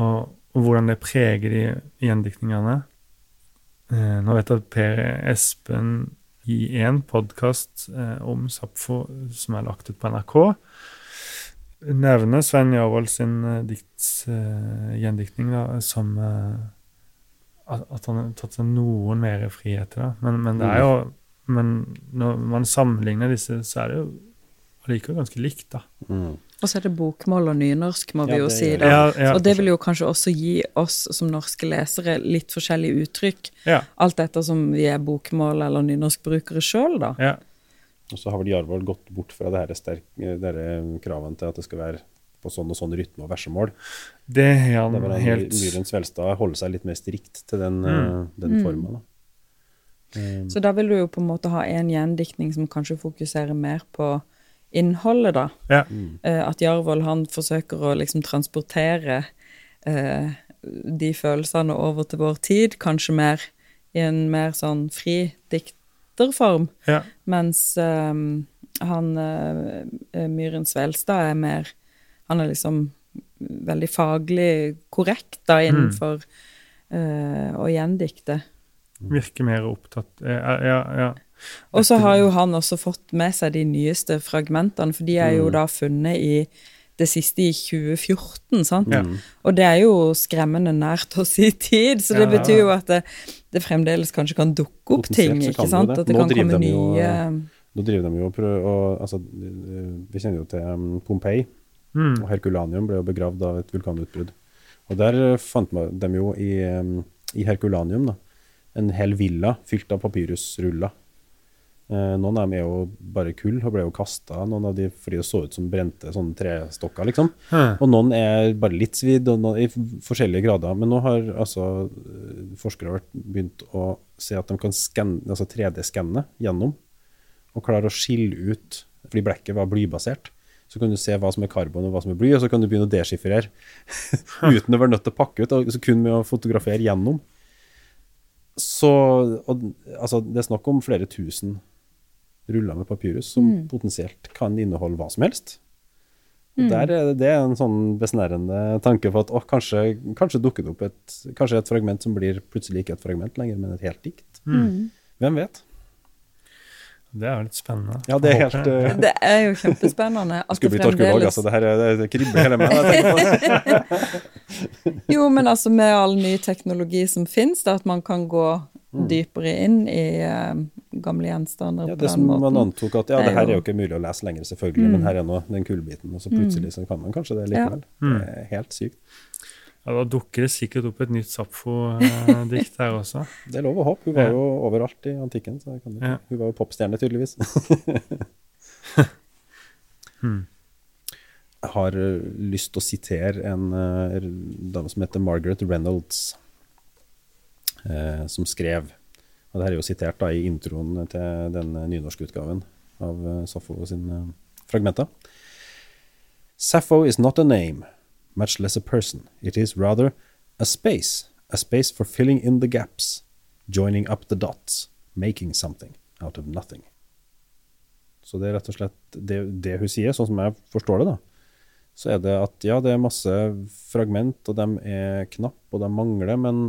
Og, og hvordan det preger de gjendiktningene. Eh, nå vet jeg at Per Espen i en podkast eh, om Sapfo som er lagt ut på NRK, nevner Sven Javold sin eh, dikts, uh, gjendiktning da, som uh, at, han har tatt seg noen mer friheter. Da. Men, men det er jo Men når man sammenligner disse, så er det jo allikevel ganske likt, da. Mm. Og så er det bokmål og nynorsk, må vi Ja, jo det si. da. Ja, ja, og det vil jo kanskje også gi oss som norske lesere litt forskjellige uttrykk, Ja, alt ettersom vi er bokmål- eller nynorskbrukere sjøl, da. ja. Og så har vel Jarvold gått bort fra det det her kravene til at det skal være på sånn og sånn rytme og versemål. Det har Det han en helt Myhren Svelstad holder seg litt mer strikt til den, Mm. eh, den Mm. forma. da. Um. Så da vil du jo på en måte ha en gjendiktning som kanskje fokuserer mer på innholdet, da. Ja. mm. Uh, at Jarvold han forsøker å liksom transportere uh, de følelsene over til vår tid, kanskje mer i en mer sånn fri dikterform. Ja. Mens um, han uh, Myhren Svelstad er mer Han er liksom veldig faglig korrekt da innenfor eh, å gjendikte. Virker mer opptatt Ja, ja. ja. Og så har jo han også fått med seg de nyeste fragmentene, for de er jo Mm. da funnet i det siste i 2014, sant? Ja. Mm. Og det er jo skremmende nært oss i tid, så det Ja, betyr jo at det, det fremdeles kanskje kan dukke opp ting, ikke sant? det. At det Nå kan komme de jo- nye Nå driver de jo og prøver å altså, Vi kjenner jo til um, Pompeii. Mm. Og Herkulanium ble jo begravd av et vulkanutbrudd. Og der eh, fant de jo i, um, i Herkulanium da, en hel villa fylt av papyrusruller. Eh, noen av dem er jo bare kull og ble jo kasta, noen av de fordi det så ut som brente sånne trestokker, liksom. Og noen er bare litt svidd, og noen i forskjellige grader. Men nå har altså forskere begynt å se at de kan skanne, altså 3D-skanne gjennom, og klare å skille ut Fordi blekket var blybasert. Så kan du se hva som er karbon og hva som er bly, og så kan du begynne å deskifrere [laughs] uten å være nødt til å pakke ut, og kun med å fotografere gjennom. Så og, altså, det er snakk om flere tusen ruller med papyrus som Mm. potensielt kan inneholde hva som helst. Mm. der er det, det er en sånn besnærende tanke for at å, kanskje, kanskje dukker det opp et, kanskje et fragment som blir plutselig ikke et fragment lenger, men et helt dikt. Mm. Hvem vet? Det er litt spennende. Ja, det er helt uh, Det er jo kjempespennende. At Skulle bli fremdeles altså. Det her er, det kribler hele meg. [laughs] Jo, men altså med all ny teknologi som finnes, da, at man kan gå Mm. dypere inn i eh, gamle gjenstander Ja, på det den som man antok at ja, Det er det her er jo- ikke mulig å lese lenger, selvfølgelig, Mm. men her er nå den kullbiten, og så plutselig så kan man kanskje det likevel. Ja. Det er helt sykt. Ja, da dukker det sikkert opp et nytt Sapfo-dikt her også. [laughs] Det er lov å håpe. Hun var Ja. jo overalt i antikken, så kan kan, Ja. hun var jo popstjerne, tydeligvis. [laughs] Hmm. Jeg har lyst til å sitere en eh, dame som heter Margaret Reynolds, som skrev og det her er jo sitert da i introen til den nynorske utgaven av uh, Sappho sine fragmenter. Sappho is not a name, much less a person. It is rather a space, a space for filling in the gaps, joining up the dots, making something out of nothing. Så det er rett og slett det, det hun sier, sånn som jeg forstår det, da. Så er det at ja, det er masse fragment, og de er knapp, og de mangler, men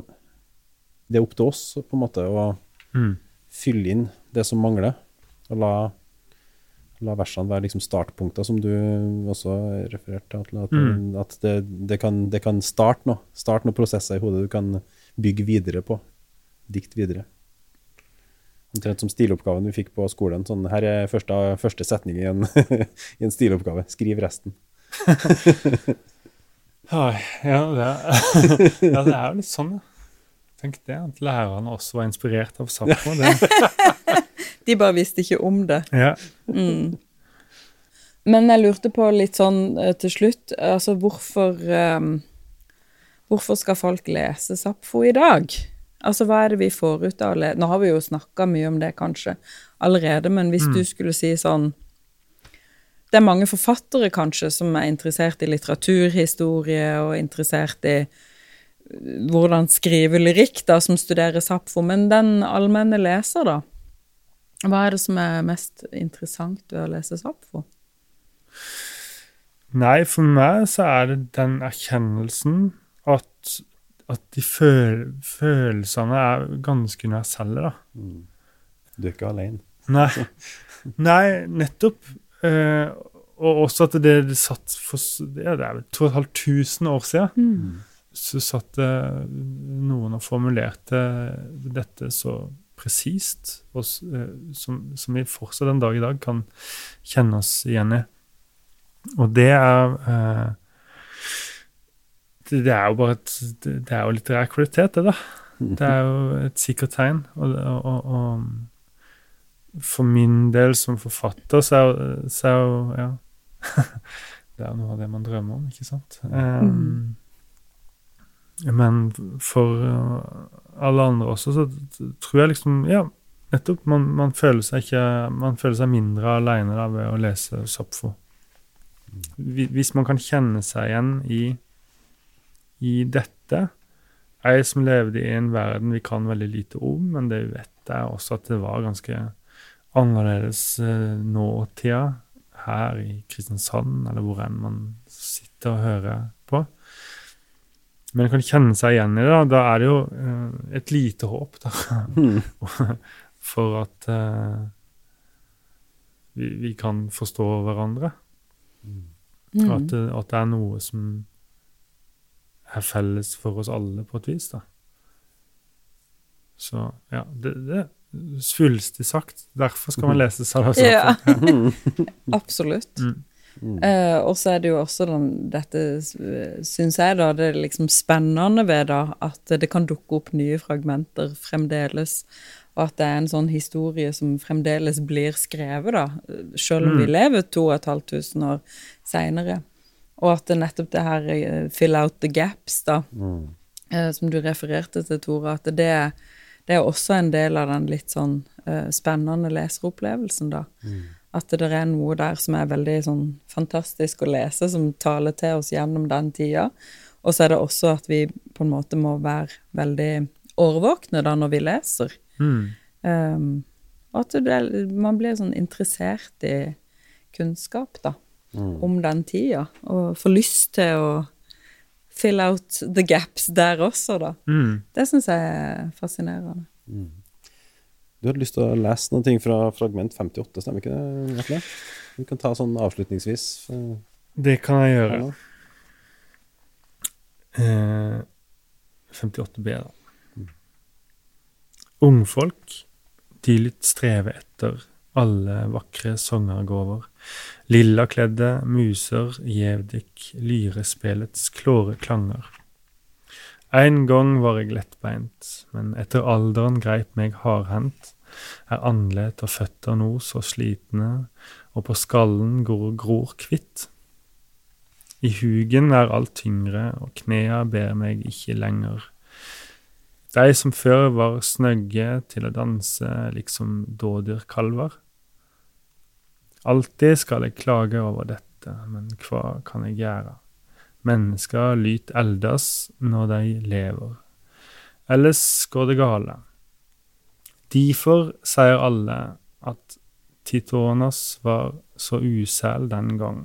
det er opp til oss på en måte å Mm. fylle inn det som mangler, og la, la versene være liksom startpunkter, som du også refererte til. At, Mm. at det, det, kan, det kan starte noe, starte noen prosesser i hodet du kan bygge videre på. dikt videre. Omtrent som stiloppgaven vi fikk på skolen. Sånn, her er første, første setning i en, [laughs] i en stiloppgave. Skriv resten. [laughs] Ja, det [laughs] ja, det er jo litt sånn, ja. Tenk det, at lærerne også var inspirert av Sappo. [laughs] Det. De bare visste ikke om det. Ja. Mm. Men jeg lurte på litt sånn eh, til slutt, altså hvorfor um, Hvorfor skal folk lese Sapfo i dag? Altså hva er det vi får ut av å lese Nå har vi jo snakka mye om det kanskje allerede, men hvis Mm. du skulle si sånn Det er mange forfattere kanskje som er interessert i litteraturhistorie og interessert i hvordan skrive lyrikk, da, som studerer Sapfo, men den allmenne leser, da? Hva er det som er mest interessant ved å lese Sapfo? Nei, for meg så er det den erkjennelsen at, at de føl følelsene er ganske universelle, da. Mm. Du er ikke alene. Nei, Nei nettopp. Eh, og også at det, er satt for ja, det er 2500 år siden. Så satt noen og formulerte dette så presist, og eh, som, som vi fortsatt den dag i dag kan kjenne oss igjen i. Og det er eh, det, det er jo bare et Det, er jo litterær kvalitet, det, da. Det er jo et sikkert tegn. Og, og, og, for min del som forfatter, så er, jo- så er jo Ja. [laughs] det er noe av det man drømmer om, ikke sant? Um, men for uh, alle andre også, så tror jeg liksom Ja, nettopp. Man, man føler seg ikke Man føler seg mindre aleine ved å lese Sapfo. Hvis man kan kjenne seg igjen i, i dette Jeg som levde i en verden vi kan veldig lite om, men det vet, er også at det var ganske annerledes eh, nåtida her i Kristiansand, eller hvor enn man sitter og hører. Men kan kjenne seg igjen i det, da, da er det jo uh, et lite håp da, [laughs] for at uh, vi, vi kan forstå hverandre. Mm. At, det, at det er noe som er felles for oss alle, på et vis. da. Så ja, det, det er svulstig sagt. Derfor skal man [laughs] lese Salazar. Ja, [laughs] absolutt. Mm. Eh, og så er det jo også den, dette, syns jeg, da, det liksom spennende ved da, at det kan dukke opp nye fragmenter fremdeles. Og at det er en sånn historie som fremdeles blir skrevet, da, selv om vi Mm. lever et halvt tusen år seinere. Og at det nettopp det her eh, fill out the gaps, da, Mm. eh, som du refererte til, Tore, at det, er- det er også en del av den litt sånn uh, spennende leseropplevelsen, da. At det er noe der som er veldig sånn fantastisk å lese, som taler til oss gjennom den tida. Og så er det også at vi på en måte må være veldig årvåkne da når vi leser. Mm. Um, og at det, man blir sånn interessert i kunnskap, da, Mm. om den tida. Og får lyst til å fill out the gaps der også, da. Mm. Det syns jeg er fascinerende. Du hadde lyst til å lese noen ting fra fragment 58, stemmer ikke det? Vi kan ta sånn avslutningsvis. eh, Det kan jeg gjøre. Eh, 58B, da. Ungfolk, de litt strever etter alle vakre songergåver. Lillakledde muser gjevdik, lyrespelets klåre klanger. En gang var jeg lettbeint, men etter alderen greip meg hardhendt, er andlet og føtter nå så slitne, og på skallen gror, gror kvitt. I hugen er alt tyngre, og knea ber meg ikke lenger. De som før var snøgge til å danse liksom dådyrkalver. Alltid skal jeg klage over dette, men hva kan jeg gjøre? Mennesker lyt eldes når de lever. Ellers går det gale. Derfor sier alle at Titonas var så usæl den gang.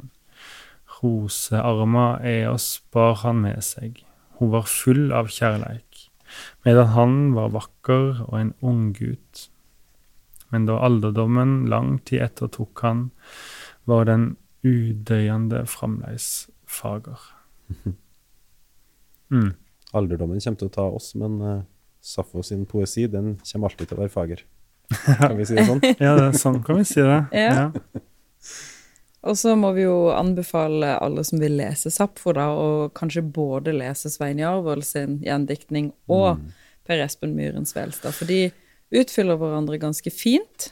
Rosearma Eos bar han med seg. Hun var full av kjærleik, medan han var vakker og en ung gutt. Men da alderdommen lang tid etter tok han, var den udøyende framleis fager. [laughs] Mm. Alderdommen kommer til å ta oss, men uh, Sappho sin poesi, den kommer alltid til å være fager. [laughs] Kan vi si det sånn? [laughs] Ja, det, sånn kan vi si det. Ja. Og så må vi jo anbefale alle som vil lese Sappho, da, og kanskje både lese Svein Jarvold sin gjendiktning og Per Espen Myhren Velstad, for de utfyller hverandre ganske fint.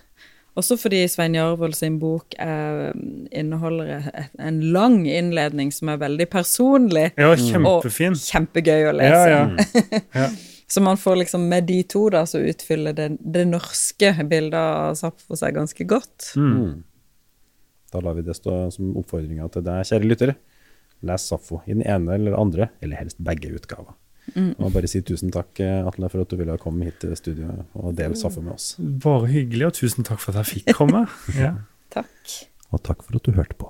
Også fordi Svein Jarvold sin bok eh, inneholder et, en lang innledning som er veldig personlig. Ja, Og kjempegøy å lese. ja. ja. [laughs] Så man får liksom med de to da, så utfyller det, det norske bildet av Sappho seg ganske godt. Mm. Da lar vi det stå som oppfordringa til deg, kjære lytter. Les Sappho i den ene eller andre, eller helst begge utgaver. Og bare si tusen takk, Atle, for at du ville komme hit til studio og dele Saffe med oss. Bare hyggelig, og tusen takk for at jeg fikk komme. [laughs] Ja. Takk. Og takk for at du hørte på.